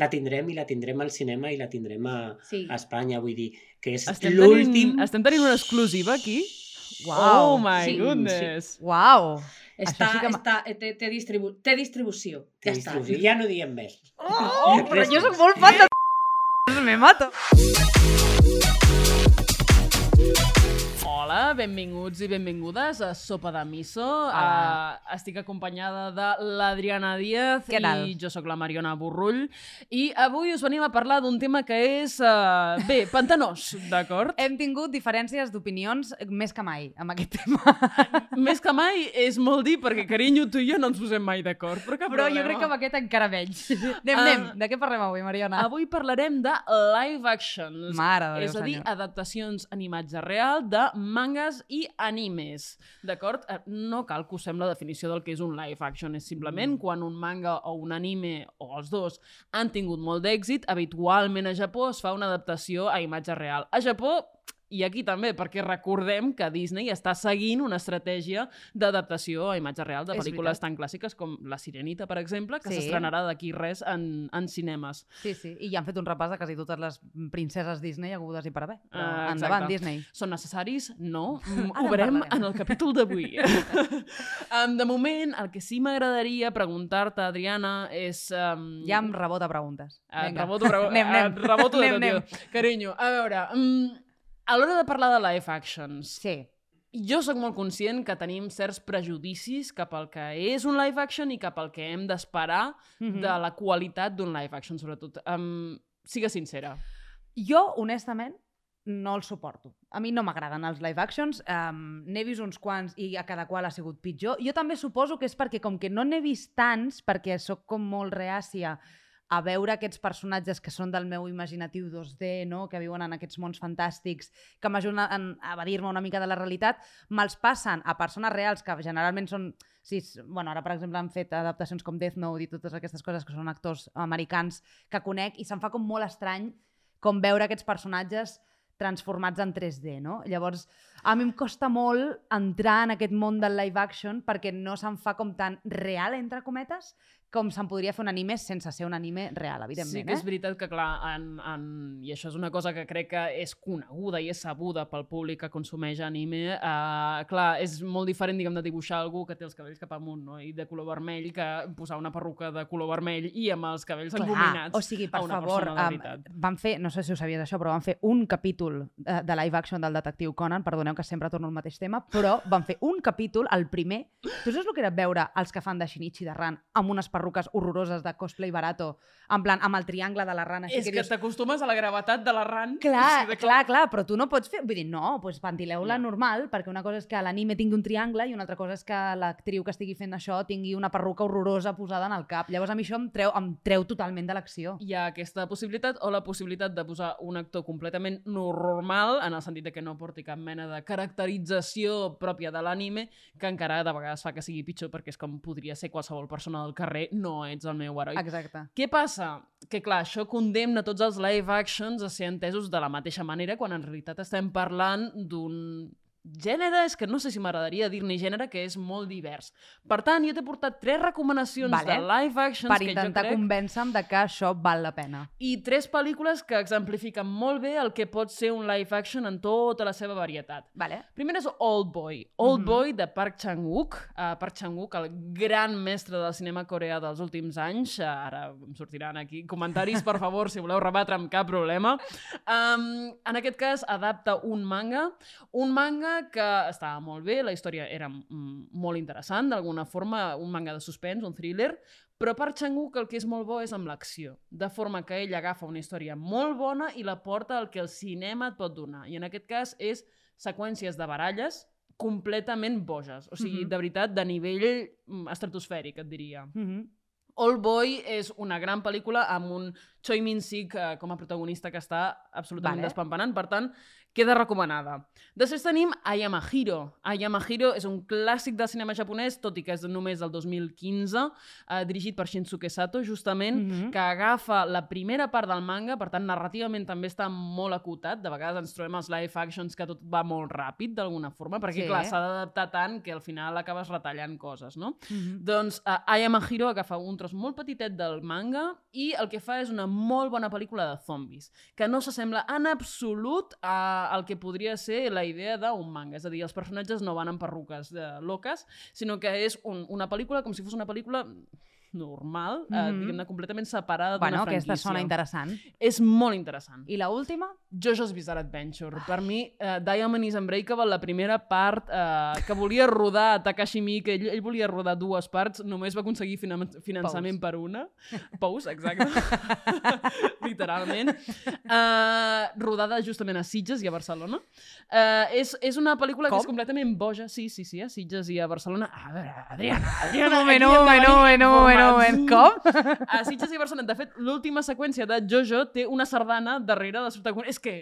la tindrem i la tindrem al cinema i la tindrem a, Sí. a Espanya, vull dir que és l'últim... tenint, estem tenint una exclusiva aquí? Uau, oh my sí, goodness. Uau! Està, sí que està, té, té, distribu té distribució. Té Ja està. distribució. Ja no diem més. Oh, però Res jo sóc molt fan de... Me mato. Benvinguts i benvingudes a Sopa de Miso. Uh, estic acompanyada de l'Adriana Díaz Què tal? i jo sóc la Mariona Borrull. I avui us venim a parlar d'un tema que és, uh, bé, pantanós, d'acord? Hem tingut diferències d'opinions més que mai amb aquest tema. Més que mai és molt dir perquè, carinyo, tu i jo no ens posem mai d'acord. Però, Però jo crec que amb aquest encara menys. Anem, Ah. anem. De què parlem avui, Mariona? Avui parlarem de live actions. Mare de Déu, és a dir, senyor. adaptacions en imatge real de mangas i animes. D'acord? Eh, No cal que usem la definició del que és un live action. És simplement Mm. quan un manga o un anime, o els dos, han tingut molt d'èxit, habitualment a Japó es fa una adaptació a imatge real. A Japó i aquí també, perquè recordem que Disney està seguint una estratègia d'adaptació a imatge real de pel·lícules tan clàssiques com La Sirenita, per exemple, que Sí. s'estrenarà d'aquí res en, en cinemes. Sí, sí. I ja han fet un repàs de quasi totes les princeses Disney agudes i per haver. Ah, endavant. Disney. Són necessaris? No. Mm, Ho veurem parlarem. en el capítol d'avui. um, de moment, el que sí m'agradaria preguntar-te, Adriana, és... Um, Ja em rebota preguntes. Et Vinga. reboto, rebo Anem, anem. et reboto de Anem, tot, tio. Carinyo, a veure, um, a l'hora de parlar de live actions, Sí. jo sóc molt conscient que tenim certs prejudicis cap al que és un live action i cap al que hem d'esperar Mhm. de la qualitat d'un live action, sobretot. Um, sigue sincera. Jo, honestament, no el suporto. A mi no m'agraden els live actions, um, n'he vist uns quants i a cada qual ha sigut pitjor. Jo també suposo que és perquè com que no n'he vist tants, perquè sóc com molt reàcia a veure aquests personatges que són del meu imaginatiu 2D, no? que viuen en aquests mons fantàstics, que m'ajuden a evadir-me una mica de la realitat, me'ls passen a persones reals que generalment són... Sí, bueno, ara, per exemple, han fet adaptacions com Death Note i totes aquestes coses que són actors americans que conec i se'm fa com molt estrany com veure aquests personatges transformats en 3D, no? Llavors, a mi em costa molt entrar en aquest món del live action perquè no se'm fa com tan real, entre cometes, com se'n podria fer un anime sense ser un anime real, evidentment. Sí que és eh? veritat que, clar, en, en, i això és una cosa que crec que és coneguda i és sabuda pel públic que consumeix anime, uh, clar, és molt diferent, diguem, de dibuixar algú que té els cabells cap amunt, no?, i de color vermell, que posar una perruca de color vermell i amb els cabells engominats o sigui, per a una favor, um, van fer, no sé si ho sabies això, però van fer un capítol de, de live action del detectiu Conan, perdoneu que sempre torno al mateix tema, però van fer un capítol, el primer, tu saps el que era veure els que fan de Shinichi de Ran amb unes perruques horroroses de cosplay barato, en plan, amb el triangle de la Ran, així És que dius, t'acostumes a la gravetat de la ran. Clar, de clar, clar, però tu no pots fer... Vull dir, no, doncs ventileu-la Ja. normal, perquè una cosa és que l'anime tingui un triangle i una altra cosa és que l'actriu que estigui fent això tingui una perruca horrorosa posada en el cap. Llavors a mi això em treu, em treu totalment de l'acció. hi ha aquesta possibilitat o la possibilitat de posar un actor completament normal, en el sentit de que no porti cap mena de caracterització pròpia de l'anime, que encara de vegades fa que sigui pitjor perquè és com podria ser qualsevol persona del carrer, no ets el meu heroi. Exacte. Què passa? Que clar, això condemna tots els live actions a ser entesos de la mateixa manera quan en realitat estem parlant d'un gènere, és que no sé si m'agradaria dir-ne gènere, que és molt divers. Per tant, jo t'he portat tres recomanacions Vale. de live actions Per que intentar jo crec convèncer-me de que això val la pena. i tres pel·lícules que exemplifiquen molt bé el que pot ser un live action en tota la seva varietat. Vale? Primer és Old Boy. Old Mhm. Boy de Park Chan-wook. Uh, Park Chan-wook, el gran mestre del cinema coreà dels últims anys. Uh, ara em sortiran aquí comentaris, per favor, si voleu rebatre amb cap problema. Um, en aquest cas, adapta un manga. Un manga que estava molt bé, la història era mm, molt interessant, d'alguna forma, un manga de suspens, un thriller, però per Chan-wook el que és molt bo és amb l'acció, de forma que ell agafa una història molt bona i la porta al que el cinema et pot donar. I en aquest cas és seqüències de baralles completament boges. O sigui, Mhm. de veritat, de nivell mm, estratosfèric, et diria. Mm -hmm. Old Boy és una gran pel·lícula amb un Choi Min-sik eh, com a protagonista que està absolutament vale. despampanant. Per tant, Queda recomanada. Després tenim Ayamahiro. Ayamahiro és un clàssic del cinema japonès, tot i que és només del 2015, eh, dirigit per Shinsuke Sato, justament, mm. -hmm. que agafa la primera part del manga, per tant, narrativament també està molt acotat. De vegades ens trobem els live actions que tot va molt ràpid, d'alguna forma, perquè, Sí. clar, s'ha d'adaptar tant que al final acabes retallant coses, no? Mhm. Doncs uh, Ayamahiro agafa un tros molt petitet del manga i el que fa és una molt bona pel·lícula de zombis, que no s'assembla en absolut a, al que podria ser la idea d'un manga. És a dir, els personatges no van amb perruques de loques, sinó que és un, una pel·lícula com si fos una pel·lícula normal, mm -hmm. eh, Mhm. diguem-ne, completament separada d'una Bueno, franquícia. aquesta sona interessant. És molt interessant. I la última? Jojo's Bizarre Adventure. Per mi, uh, Diamond is Unbreakable, la primera part uh, que volia rodar Takashi Miike, ell, ell volia rodar dues parts, només va aconseguir finan finançament per una. Pous, exacte. Literalment. Uh, rodada justament a Sitges i a Barcelona. Uh, és, és una pel·lícula Com? que és completament boja. Sí, sí, sí, a Sitges i a Barcelona. A veure, Adriana, Adriana... Un moment, un moment, un moment, moment. Com? A Sitges i Barcelona. De fet, l'última seqüència de Jojo té una sardana darrere de sota... És que...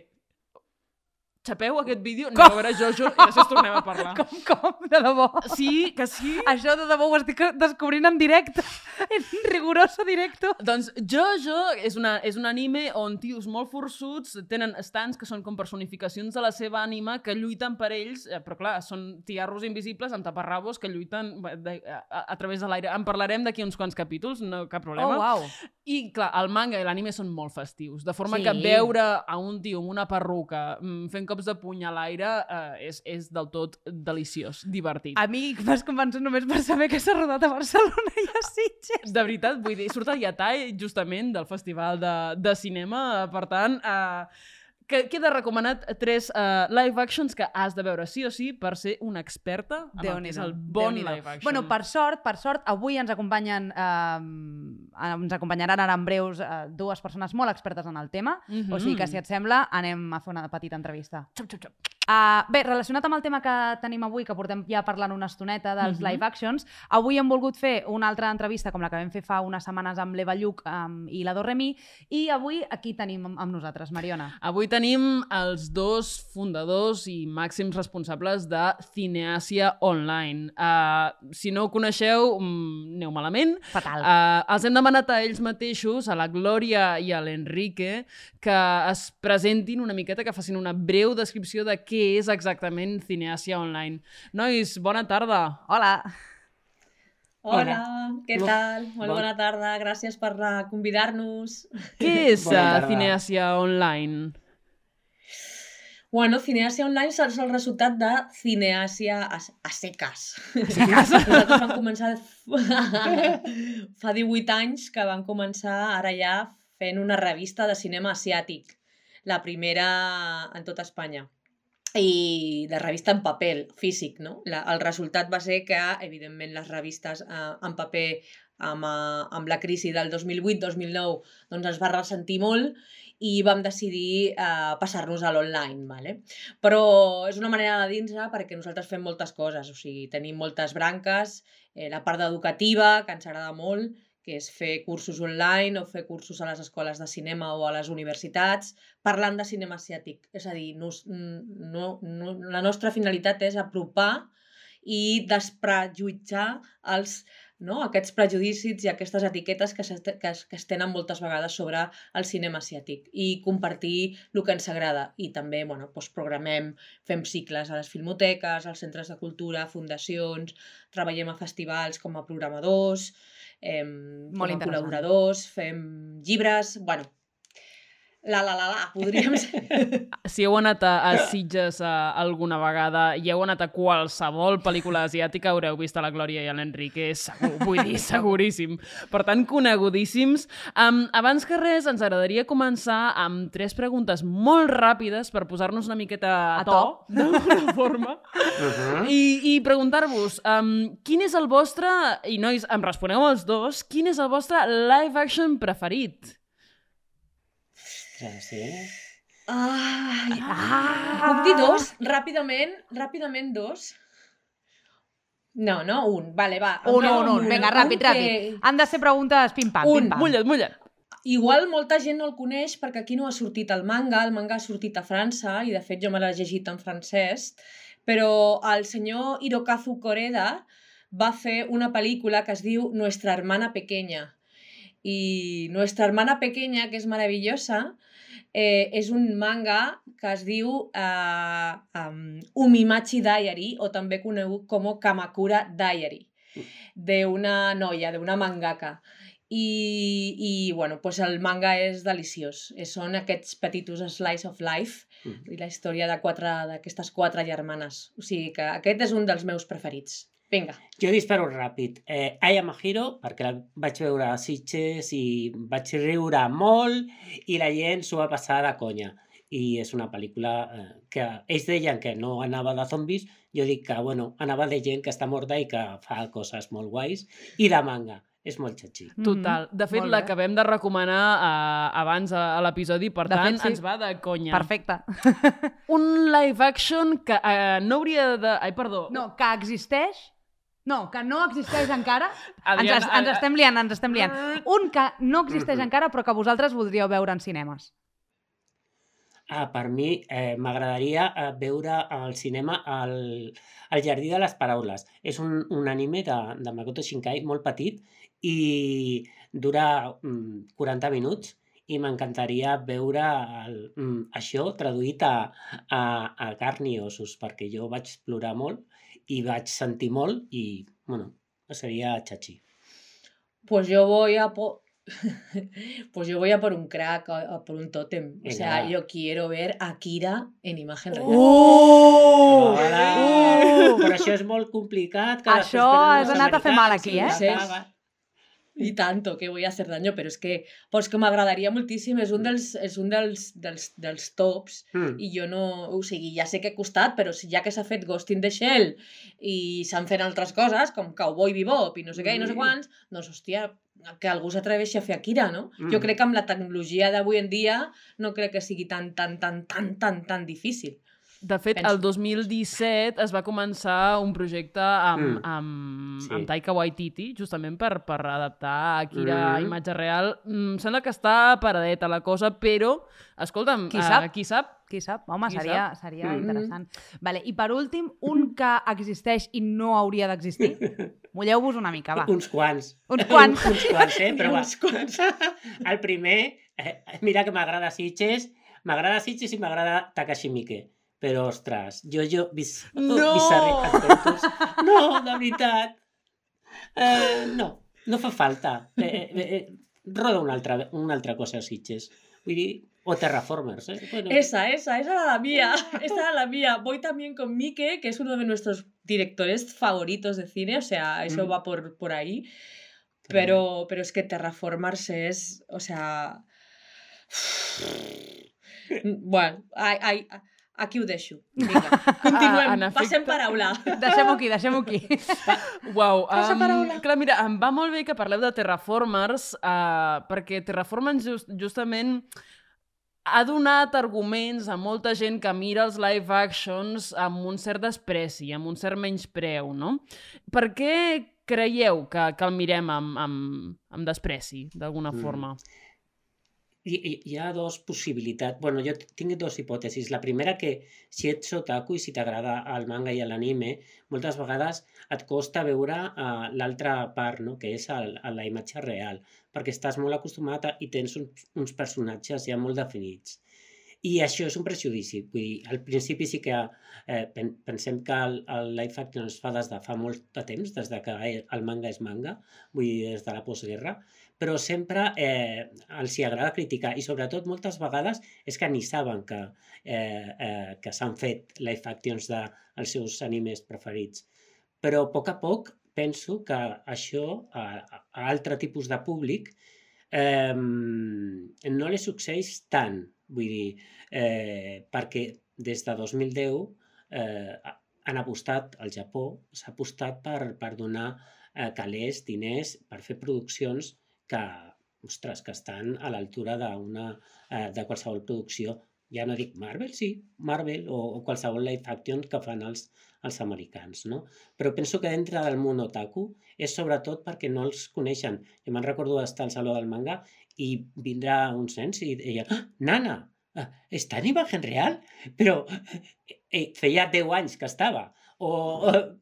Xapeu aquest vídeo, aneu a veure Jojo i després tornem a parlar. Com, com? De debò? Sí, que sí. Això de debò ho estic descobrint en directe. En riguroso directo. Doncs Jojo és, una, és un anime on tios molt forçuts tenen estants que són com personificacions de la seva ànima que lluiten per ells, eh, però clar, són tiarros invisibles amb taparrabos que lluiten de, a, a, a través de l'aire. En parlarem d'aquí uns quants capítols, no cap Oh, problema. uau. I, clar, el manga i l'anime són molt festius, de forma Sí. que veure a un tio amb una perruca mm, fent cops de puny a l'aire eh, és, és del tot deliciós, divertit. A mi m'has convençut només per saber que s'ha rodat a Barcelona i a Sitges. De veritat, vull dir, surt el Yatai, justament, del Festival de, de Cinema, eh, per tant... Eh, que queda recomanat tres uh, live actions que has de veure sí o sí per ser una experta en el que és el bon live action. Bueno, per sort, per sort, avui ens acompanyen, eh, ens acompanyaran ara en breus eh, dues persones molt expertes en el tema, Mhm. o sigui que, si et sembla, anem a fer una petita entrevista. Xop, xop, xop. Uh, bé, relacionat amb el tema que tenim avui, que portem ja parlant una estoneta dels Mhm. live actions, avui hem volgut fer una altra entrevista com la que vam fer fa unes setmanes amb l'Eva Lluc um, i la Dorremi, i avui aquí tenim amb, nosaltres, Mariona. Avui tenim els dos fundadors i màxims responsables de Cineàsia Online. Uh, si no ho coneixeu, mm, aneu malament. Fatal. Uh, els hem demanat a ells mateixos, a la Glòria i a l'Enrique, que es presentin una miqueta, que facin una breu descripció de què és exactament Cineàsia Online. Nois, bona tarda. Hola. Hola, què Bo- tal? Molt bon- bona tarda, gràcies per eh, convidar-nos. Què és tarda. Cineàsia Online? Bueno, Cineàsia Online és el resultat de Cineàsia a, a seques. Nosaltres vam començar fa 18 anys que vam començar ara ja fent una revista de cinema asiàtic, la primera en tota Espanya i de revista en paper, físic, no? La, el resultat va ser que, evidentment, les revistes eh, en paper amb, eh, amb la crisi del 2008-2009 doncs es va ressentir molt i vam decidir eh, passar-nos a l'online, vale? però és una manera de dins perquè nosaltres fem moltes coses, o sigui, tenim moltes branques, eh, la part educativa, que ens agrada molt, que és fer cursos online o fer cursos a les escoles de cinema o a les universitats, parlant de cinema asiàtic. És a dir, no, no, no, la nostra finalitat és apropar i desprejutjar els, no, aquests prejudicis i aquestes etiquetes que, s'est- que, es, que es tenen moltes vegades sobre el cinema asiàtic i compartir el que ens agrada. I també bueno, doncs programem, fem cicles a les filmoteques, als centres de cultura, fundacions, treballem a festivals com a programadors, eh, com a col·laboradors, fem llibres... Bueno, la, la, la, la, podríem ser... Si heu anat a, a Sitges a, alguna vegada i heu anat a qualsevol pel·lícula asiàtica, haureu vist a la Glòria i a l'Enrique, segur, vull dir, seguríssim. Per tant, conegudíssims. Um, abans que res, ens agradaria començar amb tres preguntes molt ràpides per posar-nos una miqueta a, A to, to. d'alguna forma, Uh -huh. i, i preguntar-vos, um, quin és el vostre, i nois, em responeu els dos, quin és el vostre live action preferit? Ostres, sí. Ai, Ah! Puc dir dos? Ràpidament, ràpidament dos. No, no, un. Vale, va. Un, un, amb un. Vinga, ràpid, Un ràpid. Han de ser preguntes pim-pam, Un, pim-pam. mulla't, mulla't. Igual molta gent no el coneix perquè aquí no ha sortit el manga, el manga ha sortit a França i de fet jo me l'he llegit en francès, però el senyor Hirokazu Koreda va fer una pel·lícula que es diu Nuestra hermana pequeña. I Nuestra hermana pequeña, que és meravellosa, eh, és un manga que es diu eh, um, Umimachi Diary, o també conegut com Kamakura Diary, d'una noia, d'una mangaka. I, i bueno, pues el manga és deliciós. Són aquests petitos slice of life Mm. i la història de quatre d'aquestes quatre germanes. O sigui que aquest és un dels meus preferits. Vinga. Jo disparo ràpid. Eh, Aya Mahiro, perquè la vaig veure a Sitges i vaig riure molt i la gent s'ho va passar de conya. I és una pel·lícula eh, que ells deien que no anava de zombis, jo dic que, bueno, anava de gent que està morta i que fa coses molt guais, i de manga. És molt xatxí. Total. De fet, Molt bé. l'acabem de recomanar uh, abans a, a l'episodi, per De tant, fet, sí. ens va de conya. Perfecte. Un live action que uh, no hauria de... Ai, perdó. No, que existeix... No, que no existeix encara. Adriana, ens, es- ens estem liant, ens estem liant. Un que no existeix Mhm. encara, però que vosaltres voldríeu veure en cinemes. Ah, per mi eh, m'agradaria eh, veure al cinema el, el Jardí de les Paraules. És un, un anime de, de Makoto Shinkai molt petit i dura mm, 40 minuts i m'encantaria veure el, mm, això traduït a, a, a carn i ossos perquè jo vaig plorar molt i vaig sentir molt i, bueno, seria xatxí. Pues yo voy a po- pues yo voy a por un crack, a, a por un tótem. O sea, yo quiero ver a Kira en imagen real. Uh! Hola! Uh! Però això és molt complicat. Que Això després has anat a fer mal aquí, eh? ja Sí. Y tanto que voy a hacer daño, pero es que, pues que m'agradaria moltíssim, és un dels, és un dels, dels, dels tops Mm. i jo no, o sigui, ja sé que ha costat, però si ja que s'ha fet Ghost in the Shell i s'han fet altres coses, com Cowboy Bebop i no sé què i no sé Mm. quants, doncs, hòstia, que algú s'atreveixi a fer Akira, no? Mm. Jo crec que amb la tecnologia d'avui en dia no crec que sigui tan, tan, tan, tan, tan, tan difícil. De fet, Penso. el 2017 es va començar un projecte amb, Mm. amb, Sí. amb Taika Waititi, justament per, per adaptar Akira a Mm. imatge real. Mm, em sembla que està paradeta la cosa, però, escolta'm, Qui eh, sap? qui sap? Qui sap? Home, Qui seria, seria Mm. interessant. Vale, I per últim, un que existeix i no hauria d'existir. Mulleu-vos una mica, va. Uns quants. Uns quants. Uns quants, eh? Però va. Uns quants. El primer, eh, mira que m'agrada Sitges, m'agrada Sitges i m'agrada Takashi Miike. Però, ostres, jo, jo, vis, No! Bizarre Adventures. No, de veritat. Eh, no, no fa falta. Eh, eh, eh, roda una altra, una altra cosa a Sitges. Vull dir, o Terraformers, eh? Bueno, Esa, esa, esa era la mía. Esa era la mía. Voy también con Mike, que es uno de nuestros directores favoritos de cine, o sea, eso Mm. va por, por ahí. Pero, pero es que Terraformars es, o sea... Bueno, ai, aquí ho deixo. Vinga, continuem, efecte. passem paraula. Deixem-ho aquí, deixem-ho aquí. Uau, um, paraula. clar, mira, em va molt bé que parleu de Terraformers, uh, perquè Terraformers just, justament ha donat arguments a molta gent que mira els live actions amb un cert despreci, amb un cert menyspreu, no? Per què creieu que, que el mirem amb, amb, amb despreci, d'alguna Mm. forma? Hi, hi- ha dos possibilitats. bueno, jo tinc dos hipòtesis. La primera que si ets otaku i si t'agrada el manga i l'anime, moltes vegades et costa veure uh, l'altra part, no? que és el, la imatge real, perquè estàs molt acostumat a, i tens uns, uns personatges ja molt definits. I això és un prejudici. Vull dir, al principi sí que eh, pen, pensem que el, el live action es fa des de fa molt de temps, des de que el manga és manga, vull dir, des de la postguerra, però sempre eh, els hi agrada criticar i sobretot moltes vegades és que ni saben que, eh, eh, que s'han fet live actions dels seus animes preferits. Però a poc a poc penso que això a, a altre tipus de públic eh, no li succeeix tant, vull dir, eh, perquè des de 2010 eh, han apostat al Japó, s'ha apostat per, per donar eh, calés, diners, per fer produccions que, ostres, que estan a l'altura d'una eh, de qualsevol producció. Ja no dic Marvel, sí, Marvel o, o qualsevol live action que fan els, els americans, no? Però penso que dintre del món otaku és sobretot perquè no els coneixen. Jo me'n recordo d'estar al Saló del Manga i vindrà uns nens i deia, ah, nana, eh, està en imagen real? Però eh, feia 10 anys que estava. O,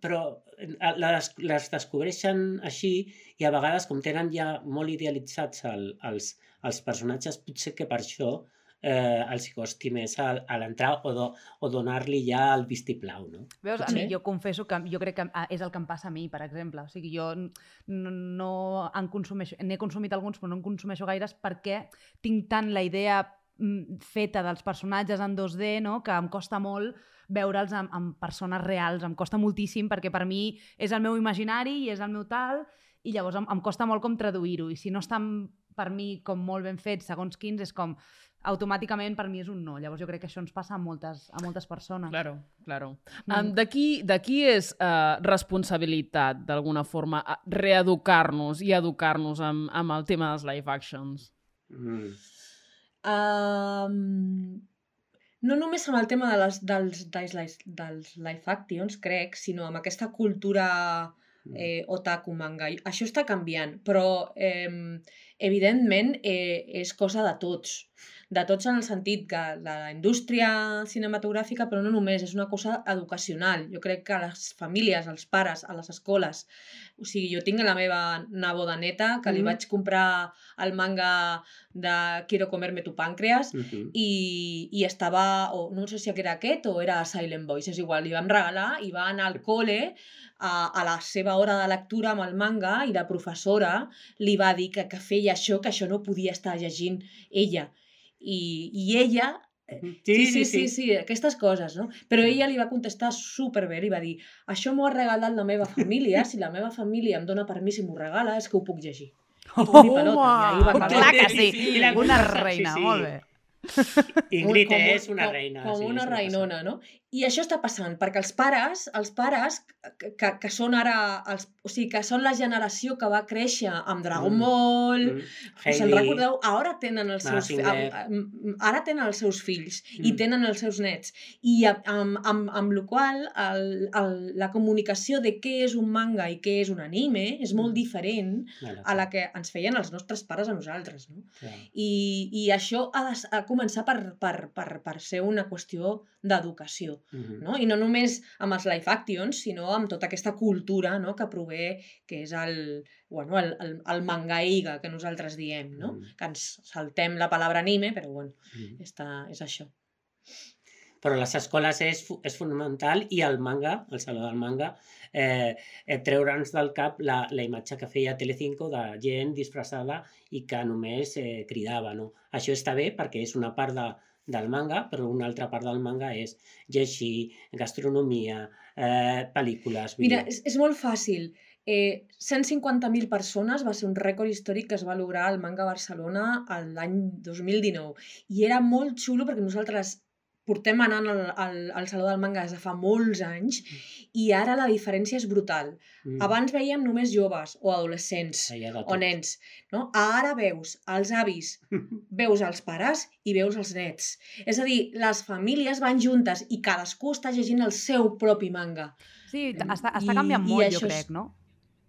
però eh, les, les descobreixen així i a vegades, com tenen ja molt idealitzats el, els, els personatges, potser que per això eh, els costi més a, a l'entrar o, do, o donar-li ja el vistiplau, no? Veus, a mi jo confesso que jo crec que ah, és el que em passa a mi, per exemple. O sigui, jo no, no en consumeixo, n'he consumit alguns, però no en consumeixo gaires perquè tinc tant la idea mm, feta dels personatges en 2D, no?, que em costa molt veure'ls amb, amb persones reals, em costa moltíssim perquè per mi és el meu imaginari i és el meu tal, i llavors em, em costa molt com traduir-ho, i si no estan per mi com molt ben fets, segons quins, és com automàticament per mi és un no. Llavors jo crec que això ens passa a moltes, a moltes persones. Claro, claro. Mm. Um, de, qui és uh, responsabilitat, d'alguna forma, reeducar-nos i educar-nos amb, amb el tema dels live actions? Mm. Um, no només amb el tema de les, dels, dels, dels, live actions, crec, sinó amb aquesta cultura eh, otaku manga. Això està canviant, però eh, evidentment eh, és cosa de tots. De tots en el sentit que de la indústria cinematogràfica, però no només, és una cosa educacional. Jo crec que les famílies, els pares, a les escoles... O sigui, jo tinc la meva neboda neta, que li Mhm. vaig comprar el manga de Quiero comerme tu pàncreas, Mhm. i, i estava, o no sé si era aquest o era Silent Voice, és igual, li vam regalar i va anar al col·le a, a la seva hora de lectura amb el manga i la professora li va dir que, que feia això, que això no podia estar llegint ella. I, i ella Sí, sí, sí, sí, aquestes coses, no? Però ella li va contestar superbé, li va dir això m'ho ha regalat la meva família, si la meva família em dona permís i m'ho regala, és que ho puc llegir. I i pelota, i ahí va acabar. Clar que sí, Sí, la una cosa, sí, reina, sí. molt bé. Ingrid Com és una com- reina. Com sí, una reinona, no? I això està passant, perquè els pares, els pares que, que, són ara, els, o sigui, que són la generació que va créixer amb Dragon Mm. Ball, Mm. us en recordeu? Ara tenen els seus, am- ara tenen els seus fills i Mm. tenen els seus nets. I amb, amb, amb la qual el, el, la comunicació de què és un manga i què és un anime és molt Mm. diferent Voilà, a la que ens feien els nostres pares a nosaltres, no? clar. I, i això ha de ha començar per, per, per, per ser una qüestió d'educació, Mhm. no? I no només amb els live actions, sinó amb tota aquesta cultura no? que prové, que és el, bueno, el, el, el mangaiga que nosaltres diem, no? Mm. Que ens saltem la paraula anime, però bueno, Mhm. està, és això. Però les escoles és, és fonamental i el manga, el saló del manga, eh, eh, treure'ns del cap la, la imatge que feia Telecinco de gent disfressada i que només eh, cridava. No? Això està bé perquè és una part de, del manga, però una altra part del manga és llegir, gastronomia, eh, pel·lícules... Mira, és, és molt fàcil. Eh, 150.000 persones va ser un rècord històric que es va lograr al Manga Barcelona l'any 2019. I era molt xulo perquè nosaltres portem anant al, al, al Saló del Manga des de fa molts anys i ara la diferència és brutal. Mm. Abans veiem només joves o adolescents de o nens, no? Ara veus els avis, veus els pares i veus els nets. És a dir, les famílies van juntes i cadascú està llegint el seu propi manga. Sí, està, I- està canviant i molt, això jo és- crec, no?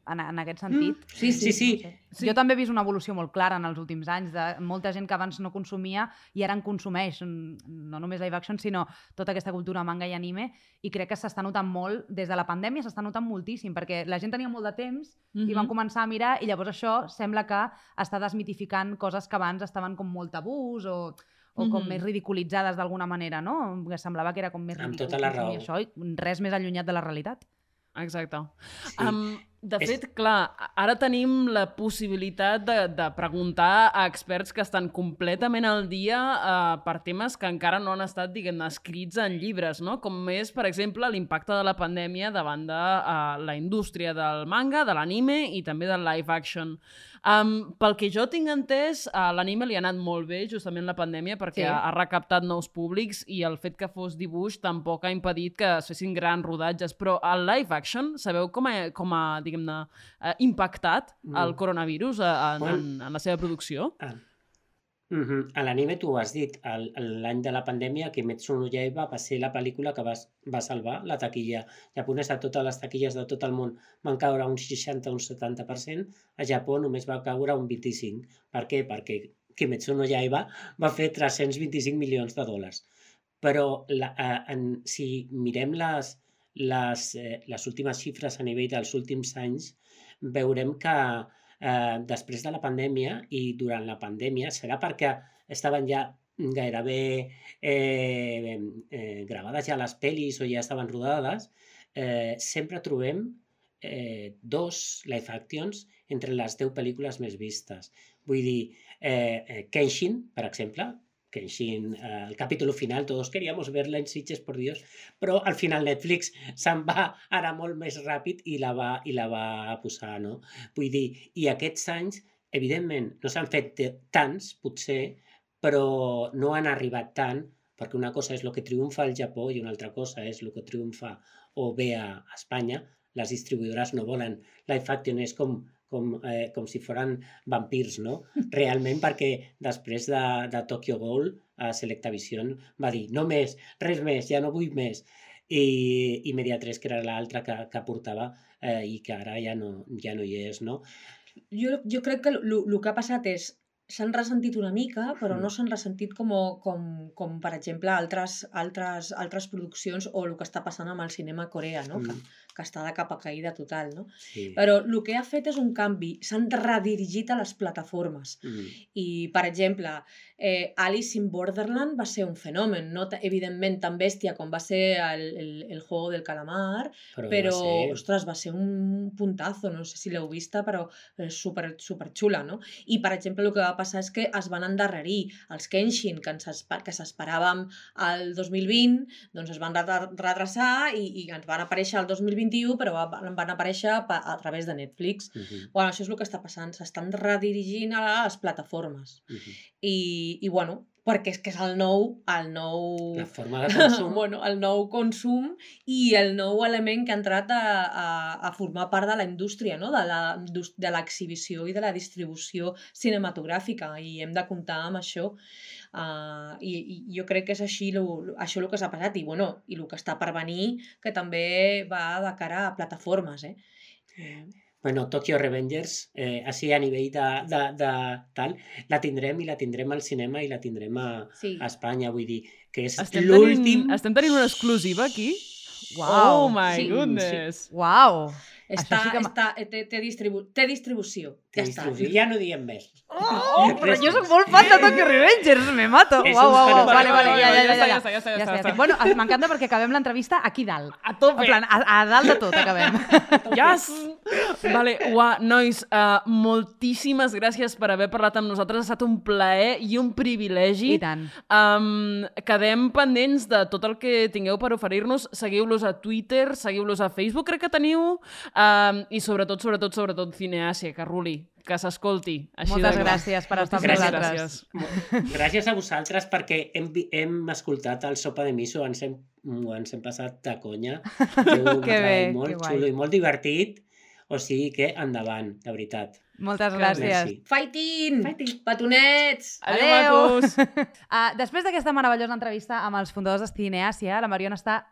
En, en aquest sentit. Sí, Sí, sí. No sé. Sí. Jo també he vist una evolució molt clara en els últims anys de molta gent que abans no consumia i ara en consumeix, mm, no només live action, sinó tota aquesta cultura manga i anime, i crec que s'està notant molt, des de la pandèmia s'està notant moltíssim, perquè la gent tenia molt de temps i van començar a mirar, i llavors això sembla que està desmitificant coses que abans estaven com molt tabús o, o com Mhm. més ridiculitzades d'alguna manera, no? Que semblava que era com més Amb ridícul tota la raó. això i res més allunyat de la realitat. Exacte. Sí. Um, de És- fet, clar, ara tenim la possibilitat de, de preguntar a experts que estan completament al dia uh, per temes que encara no han estat, diguem-ne, escrits en llibres, no? Com és, per exemple, l'impacte de la pandèmia davant de uh, la indústria del manga, de l'anime i també del live action. Um, pel que jo tinc entès, a l'anime li ha anat molt bé justament la pandèmia perquè Sí. ha, ha recaptat nous públics i el fet que fos dibuix tampoc ha impedit que es fessin grans rodatges, però el live action, sabeu com ha, com ha diguem-ne, eh, impactat el Mm. coronavirus eh, en, en, en la seva producció? Ah. -hmm. A l'anime tu ho has dit, l'any de la pandèmia Kimetsu no Yaiba va ser la pel·lícula que va, va salvar la taquilla japonesa. Totes les taquilles de tot el món van caure un 60 o un 70%, a Japó només va caure un 25%. Per què? Perquè Kimetsu no Yaiba va fer 325 milions de dòlars. Però la, eh, en, si mirem les, les, eh, les últimes xifres a nivell dels últims anys, veurem que eh, després de la pandèmia i durant la pandèmia serà perquè estaven ja gairebé eh, eh, gravades ja les pel·lis o ja estaven rodades, eh, sempre trobem eh, dos live actions entre les 10 pel·lícules més vistes. Vull dir, eh, eh, Kenshin, per exemple, Kenshin, eh, el capítol final, todos queríamos verla en Sitges, por Dios, però al final Netflix se'n va ara molt més ràpid i la va, i la va posar, no? Vull dir, i aquests anys, evidentment, no s'han fet tants, potser, però no han arribat tant, perquè una cosa és el que triomfa al Japó i una altra cosa és el que triomfa o ve a, Espanya. Les distribuïdores no volen live action, és com, com, eh, com si foren vampirs, no? Realment perquè després de, de Tokyo Ghoul, a Selectavision va dir no més, res més, ja no vull més. I, i Media3, que era l'altra que, que portava eh, i que ara ja no, ja no hi és, no? Jo, jo crec que el que ha passat és s'han ressentit una mica, però Mm. no s'han ressentit com, com, com, per exemple, altres, altres, altres produccions o el que està passant amb el cinema coreà, no? Mm, que està de capa caïda total. No? sí. Però el que ha fet és un canvi, s'han redirigit a les plataformes. Mm, I, per exemple, eh, Alice in Borderland va ser un fenomen, no evidentment tan bèstia com va ser el, el, el Juego del Calamar, però, però, va ser- ostres, va ser un puntazo, no sé si l'heu vista, però és super, super xula, no? I, per exemple, el que va passar és que es van endarrerir els Kenshin, que que s'esperàvem al 2020, doncs es van retrasar i, i ens van aparèixer al 2021, però va- van aparèixer pa- a través de Netflix. Mhm, Bueno, això és el que està passant, s'estan redirigint a les plataformes. mhm. I, i bueno, perquè és que és el nou, el nou... La forma de consum bueno, el nou consum i el nou element que ha entrat a, a, a formar part de la indústria, no? de l'exhibició i de la distribució cinematogràfica i hem de comptar amb això. Uh, i, I jo crec que és així lo, lo- això el que s'ha passat i, bueno, i el que està per venir que també va de cara a plataformes. Eh? Eh, Bueno, Tokyo Revengers, eh, així a nivell de, de, de tal, la tindrem i la tindrem al cinema i la tindrem a, sí. a Espanya, vull dir, que és l'últim... estem tenint una exclusiva aquí? Uau. Oh my Sí, goodness! Uau! Està, sí que està, té, té, distribu té distribució. Ja està. distribució. Ja no diem més. Oh, però Res jo soc molt fan de Tokyo Revengers, me mato. Uau, uau, uau, vale, vale, ja, ja, ja, ja, ja ja, ja ja ja Bueno, m'encanta perquè acabem l'entrevista aquí dalt. A tope! En plan, a, a dalt de tot acabem. Yes! Vale, ua, nois, uh, moltíssimes gràcies per haver parlat amb nosaltres. Ha estat un plaer i un privilegi. I tant. Um, quedem pendents de tot el que tingueu per oferir-nos. Seguiu-los a Twitter, seguiu-los a Facebook, crec que teniu. Um, I sobretot, sobretot, sobretot, Cineàsia, que ruli, que s'escolti. Moltes gràcies per estar amb Gràcies, nosaltres. gràcies. Gràcies a vosaltres perquè hem, hem escoltat el Sopa de Miso, ens hem, ens hem passat de conya. Que bé, treball que molt guai. xulo i molt divertit, o sigui que endavant, de veritat. Moltes Que gràcies. Merci. Fighting! Fighting! Petonets! Adéu, Adéu. Uh, després d'aquesta meravellosa entrevista amb els fundadors de Cineàsia, la Mariona està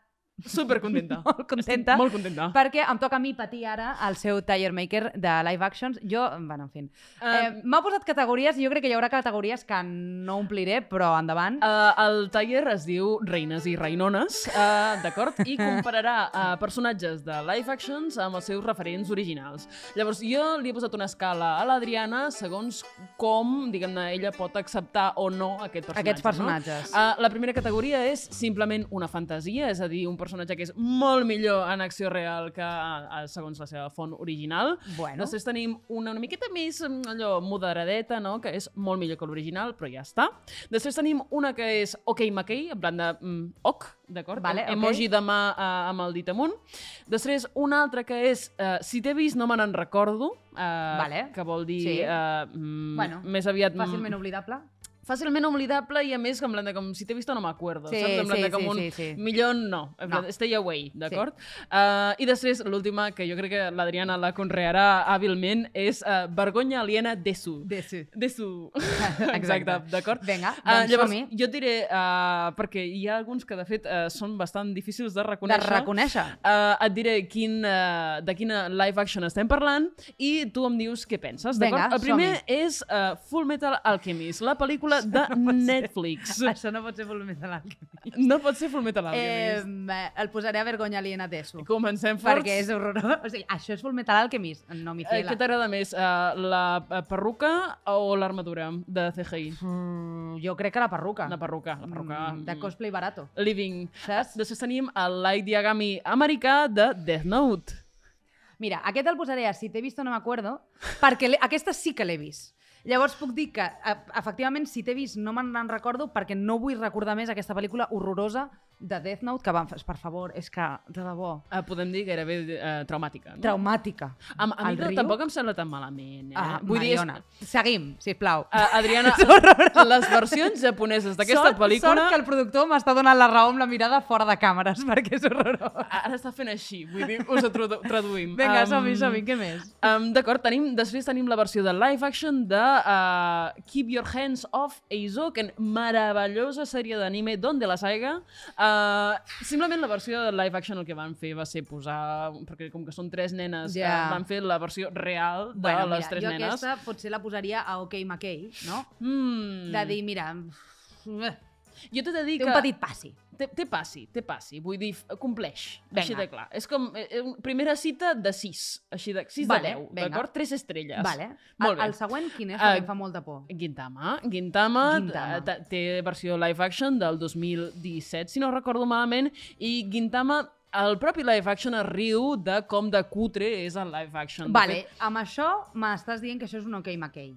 Super contenta. molt contenta Molt contenta. perquè em toca a mi patir ara el seu Tire Maker de live actions. Jo, bueno, en fi. Eh, Uh, M'ha posat categories i jo crec que hi haurà categories que no ompliré, però endavant. Uh, el taller es diu Reines i Reinones, uh, d'acord? I compararà uh, personatges de live actions amb els seus referents originals. Llavors, jo li he posat una escala a l'Adriana segons com, diguem-ne, ella pot acceptar o no aquest personatge. Aquests personatges. No? Uh, la primera categoria és simplement una fantasia, és a dir, un personatge que és molt millor en acció real que uh, segons la seva font original. bueno, Després tenim una una miqueta més mm, allò moderadeta, no? que és molt millor que l'original, però ja està. Després tenim una que és OK McKay, en plan de mm, ok, d'acord? Vale, Em- ok. Emoji de mà uh, amb el dit amunt. Després una altra que és uh, si t'he vist no me n'en recordo, uh, Vale. que vol dir Sí. uh, mm, Bueno, més aviat... mm, fàcilment oblidable. Fàcilment oblidable i a més en plan de com si t'he vist no m'acuerdo, Sí, saps? En plan sí, de com sí, un sí, sí. millor no, en plan, No. stay away, d'acord? Uh, I després, l'última, que jo crec que l'Adriana la conrearà hàbilment, és uh, vergonya aliena desu. Desu. Desu. Exacte. Exacte, d'acord? Vinga, Uh, doncs llavors, som-hi. jo et diré, uh, perquè hi ha alguns que de fet uh, són bastant difícils de De reconèixer. reconèixer. Uh, et diré quin, uh, de quina live action estem parlant i tu em dius què penses, d'acord? El primer és uh, Full Metal Alchemist, la pel·lícula de Netflix. Això no pot ser Full Metal Alchemist. No pot ser Full Metal Eh, Alchemist. el posaré a vergonya aliena d'Eso. Comencem forts. Perquè és horrorós. O sigui, això és Full Metal Alchemist. No Eh, fila. què t'agrada més, uh, la eh, perruca o l'armadura de CGI? Mm, jo crec que la perruca. La perruca, la perruca. Mm, de cosplay barato. Living. Saps? Després tenim el Light Yagami americà de Death Note. Mira, aquest el posaré a si t'he vist o no m'acuerdo, perquè aquesta sí que l'he vist. Llavors puc dir que, efectivament, si t'he vist no me'n recordo perquè no vull recordar més aquesta pel·lícula horrorosa de Death Note que van. Per favor, és que, de debò, Uh, podem dir gairebé uh, traumàtica. No? traumàtica. A, a mi riu? tampoc em sembla tan malament. Eh? Ah, Vull dir, és, Mariona. Seguim, sisplau. Uh, Adriana, les versions japoneses d'aquesta pel·lícula... Sort que el productor m'està donant la raó amb la mirada fora de càmeres, perquè és horrorós. Ara està fent així, vull dir, us ho tradu traduïm. Vinga, Am, som-hi, som-hi, què més? Um, D'acord, tenim, després tenim la versió de live action de uh, Keep Your Hands Off Eizouken, meravellosa sèrie d'anime d'onde la saiga. Uh, simplement la versió de live action el que van fer va ser posar, perquè com que són tres nenes, uh, van fer la versió real de Bueno, les mira, tres jo nenes. aquesta potser la posaria a OK McKay, no? Mm. De dir, mira, Jo t'he de dir té que... un petit passi. Té, té passi, té passi. Vull dir, compleix. Vinga. Així de clar. És com eh, eh, primera cita de 6. Així de 6 Vale, de 10, vinga. d'acord? 3 estrelles. Vale. Molt bé. el següent quin és? Perquè em fa molta por. Gintama. Gintama, Gintama. eh, té versió live action del 2017, si no recordo malament, i Gintama, el propi live action es riu de com de cutre és el live action. Vale, amb això m'estàs dient que això és un OK McKay.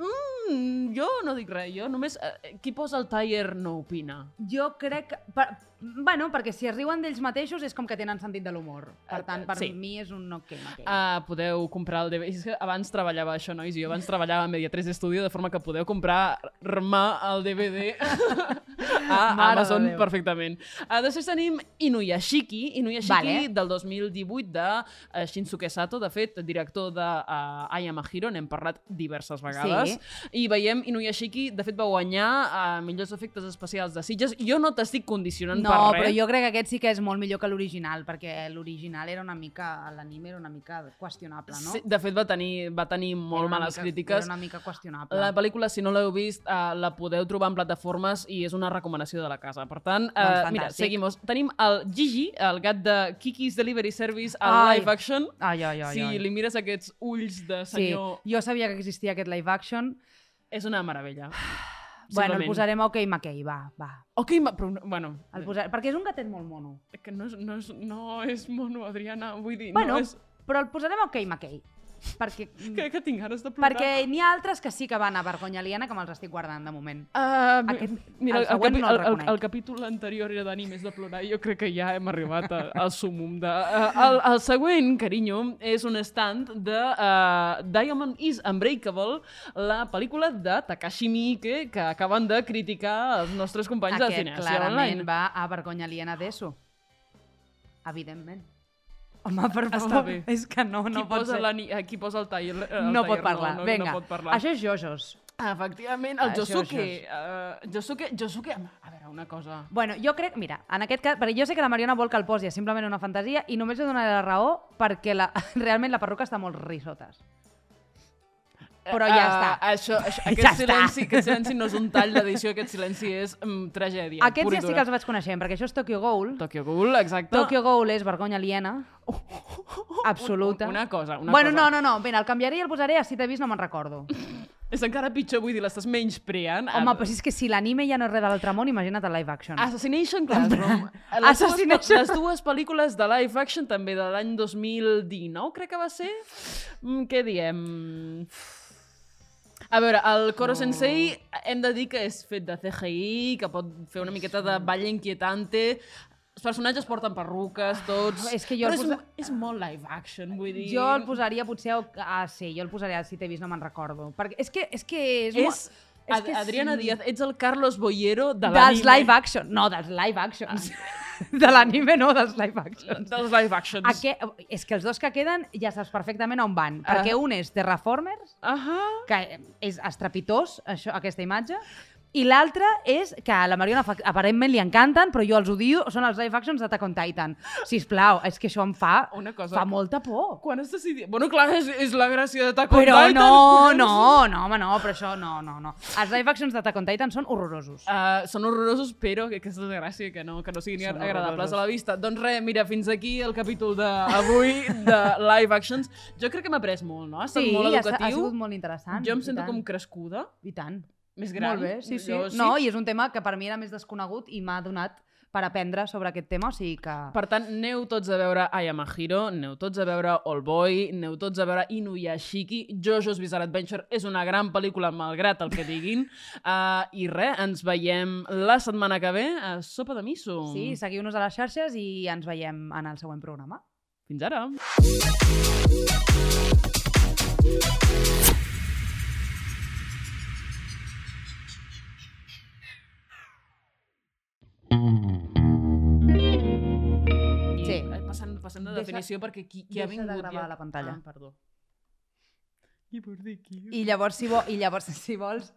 Mm, jo no dic res, jo només... Eh, qui posa el tire no opina. Jo crec. Per, bueno, perquè si es riuen d'ells mateixos és com que tenen sentit de l'humor. Per Eh, tant, per sí. mi és un OK McKay. Uh, podeu comprar el DVD. És que abans treballava això, nois, i jo abans treballava a Media3 Studio, de forma que podeu comprar-me el DVD a Mare Amazon Déu. perfectament. Uh, després tenim Inuyashiki, Inuyashiki Vale. del 2018 de uh, Shinsuke Sato, de fet, director de uh, I Am a Hero, n'hem parlat diverses vegades. I veiem Inuyashiki, de fet, va guanyar uh, millors efectes especials de Sitges. Jo no t'estic condicionant No, per res. però jo crec que aquest sí que és molt millor que l'original, perquè l'original era una mica... L'anime era una mica qüestionable, no? Sí, de fet, va tenir, va tenir Era molt una males mica, crítiques. Era una mica qüestionable. La pel·lícula, si no l'heu vist, uh, la podeu trobar en plataformes i és una recomanació de la casa. Per tant, uh, Doncs mira, seguimos. Tenim el Gigi, el gat de Kiki's Delivery Service, al live action. Ai, ai, ai, si ai. li mires aquests ulls de Sí, senyor, jo sabia que existia aquest live action. és una meravella. Bueno, el posarem a OK McKay, va, va. Ok, però, bueno, El posar... Perquè és un gatet molt mono. que no és, no, és, no és mono, Adriana, vull dir, Bueno, no és... però el posarem a OK McKay. Perquè, Crec que tinc ganes de plorar. perquè n'hi ha altres que sí que van a vergonya aliena que me'ls estic guardant de moment. Uh, Aquest- mira, el el, capi, no el el, el, capítol anterior era d'animes de plorar i jo crec que ja hem arribat a- al sumum de... Uh, el, el següent, carinyo, és un stand de uh, Diamond is Unbreakable, la pel·lícula de Takashi Miike que acaben de criticar els nostres companys de Aquest Cinèsia clarament Online. va a vergonya aliena d'ESO. Evidentment. Home, per Està favor, bé. és que no, Qui no pot posa, ser. la, ni- eh, qui posa el tall? El No tall, pot parlar. No, no, Vinga, no pot parlar. això és Jojos. Efectivament, el Això, Josuke. això. Uh, Josuke, Josuke... A veure, una cosa... Bueno, jo crec, mira, en aquest cas, perquè jo sé que la Mariona vol que el posi és simplement una fantasia i només li donaré la raó perquè la, realment la perruca està molt risotes. Però ja Ah, està. Això, això, Ja aquest, està. silenci, aquest silenci no és un tall d'edició, aquest silenci és mm, tragèdia. Aquests ja sí que els vaig coneixent, perquè això és Tokyo Ghoul. Tokyo Ghoul, exacte. Tokyo Ghoul és vergonya aliena. Absoluta. Una cosa, una bueno, cosa. no, no, no. Ben, el canviaré i el posaré a si t'he vist no me'n recordo. És encara pitjor, vull dir, l'estàs menyspreant. Home, però si és que si l'anime ja no és res de l'altre món, imagina't el live action. Assassination Classroom. Les, Assassination- Dues, les dues pel·lícules de live action també de l'any 2019, crec que va ser. Mm, què diem? A veure, el Koro Sensei hem de dir que és fet de CGI, que pot fer una miqueta de ball inquietante, els personatges porten perruques, tots... és que jo Però és, posa- és molt live action, vull dir... Jo el posaria potser... Ah, sí, jo el posaria si t'he vist no me'n recordo. Perquè és que és, que és, És- molt, És que Adriana sí. Díaz, ets el Carlos Boyero de Dels l'anime. live action. No, dels live actions. De l'anime no, dels live actions. Dels live actions. Aqu és que els dos que queden ja saps perfectament on van. Ah. Perquè un és Terraformers, Ahà. que és estrepitós, això, aquesta imatge, i l'altre és que a la Mariona aparentment li encanten, però jo els odio, són els live actions d'Attack on Titan. Sisplau, és que això em fa, Una cosa fa molta por. Quan has decidit... Bueno, clar, és, és la gràcia d'Attack on Però Titan. no, collons. no, no, home, no, però això no, no, no. Els live actions d'Attack on Titan són horrorosos. Uh, són horrorosos, però que aquesta és la gràcia, que no, que no siguin Són agradables horrorosos. a la vista. Doncs res, mira, fins aquí el capítol d'avui de live actions. Jo crec que m'ha après molt, no? Ha estat sí, molt ha, educatiu. ha sigut molt interessant. jo em sento com crescuda, I tant. Més gran. Molt bé, sí, sí. Jo No, i és un tema que per mi era més desconegut i m'ha donat per aprendre sobre aquest tema, o sigui que... Per tant, aneu tots a veure Ayamahiro, aneu tots a veure All Boy, aneu tots a veure Inuyashiki, Jojo's Bizarre Adventure és una gran pel·lícula, malgrat el que diguin. Uh, I res, ens veiem la setmana que ve a Sopa de Miso. Sí, seguiu-nos a les xarxes i ens veiem en el següent programa. Fins ara. Passant de Deixa- definició perquè qui, qui ha deixa de vingut gravar ja... la pantalla. Ah, perdó. I dir qui? I llavors, si, vo i llavors, si vols,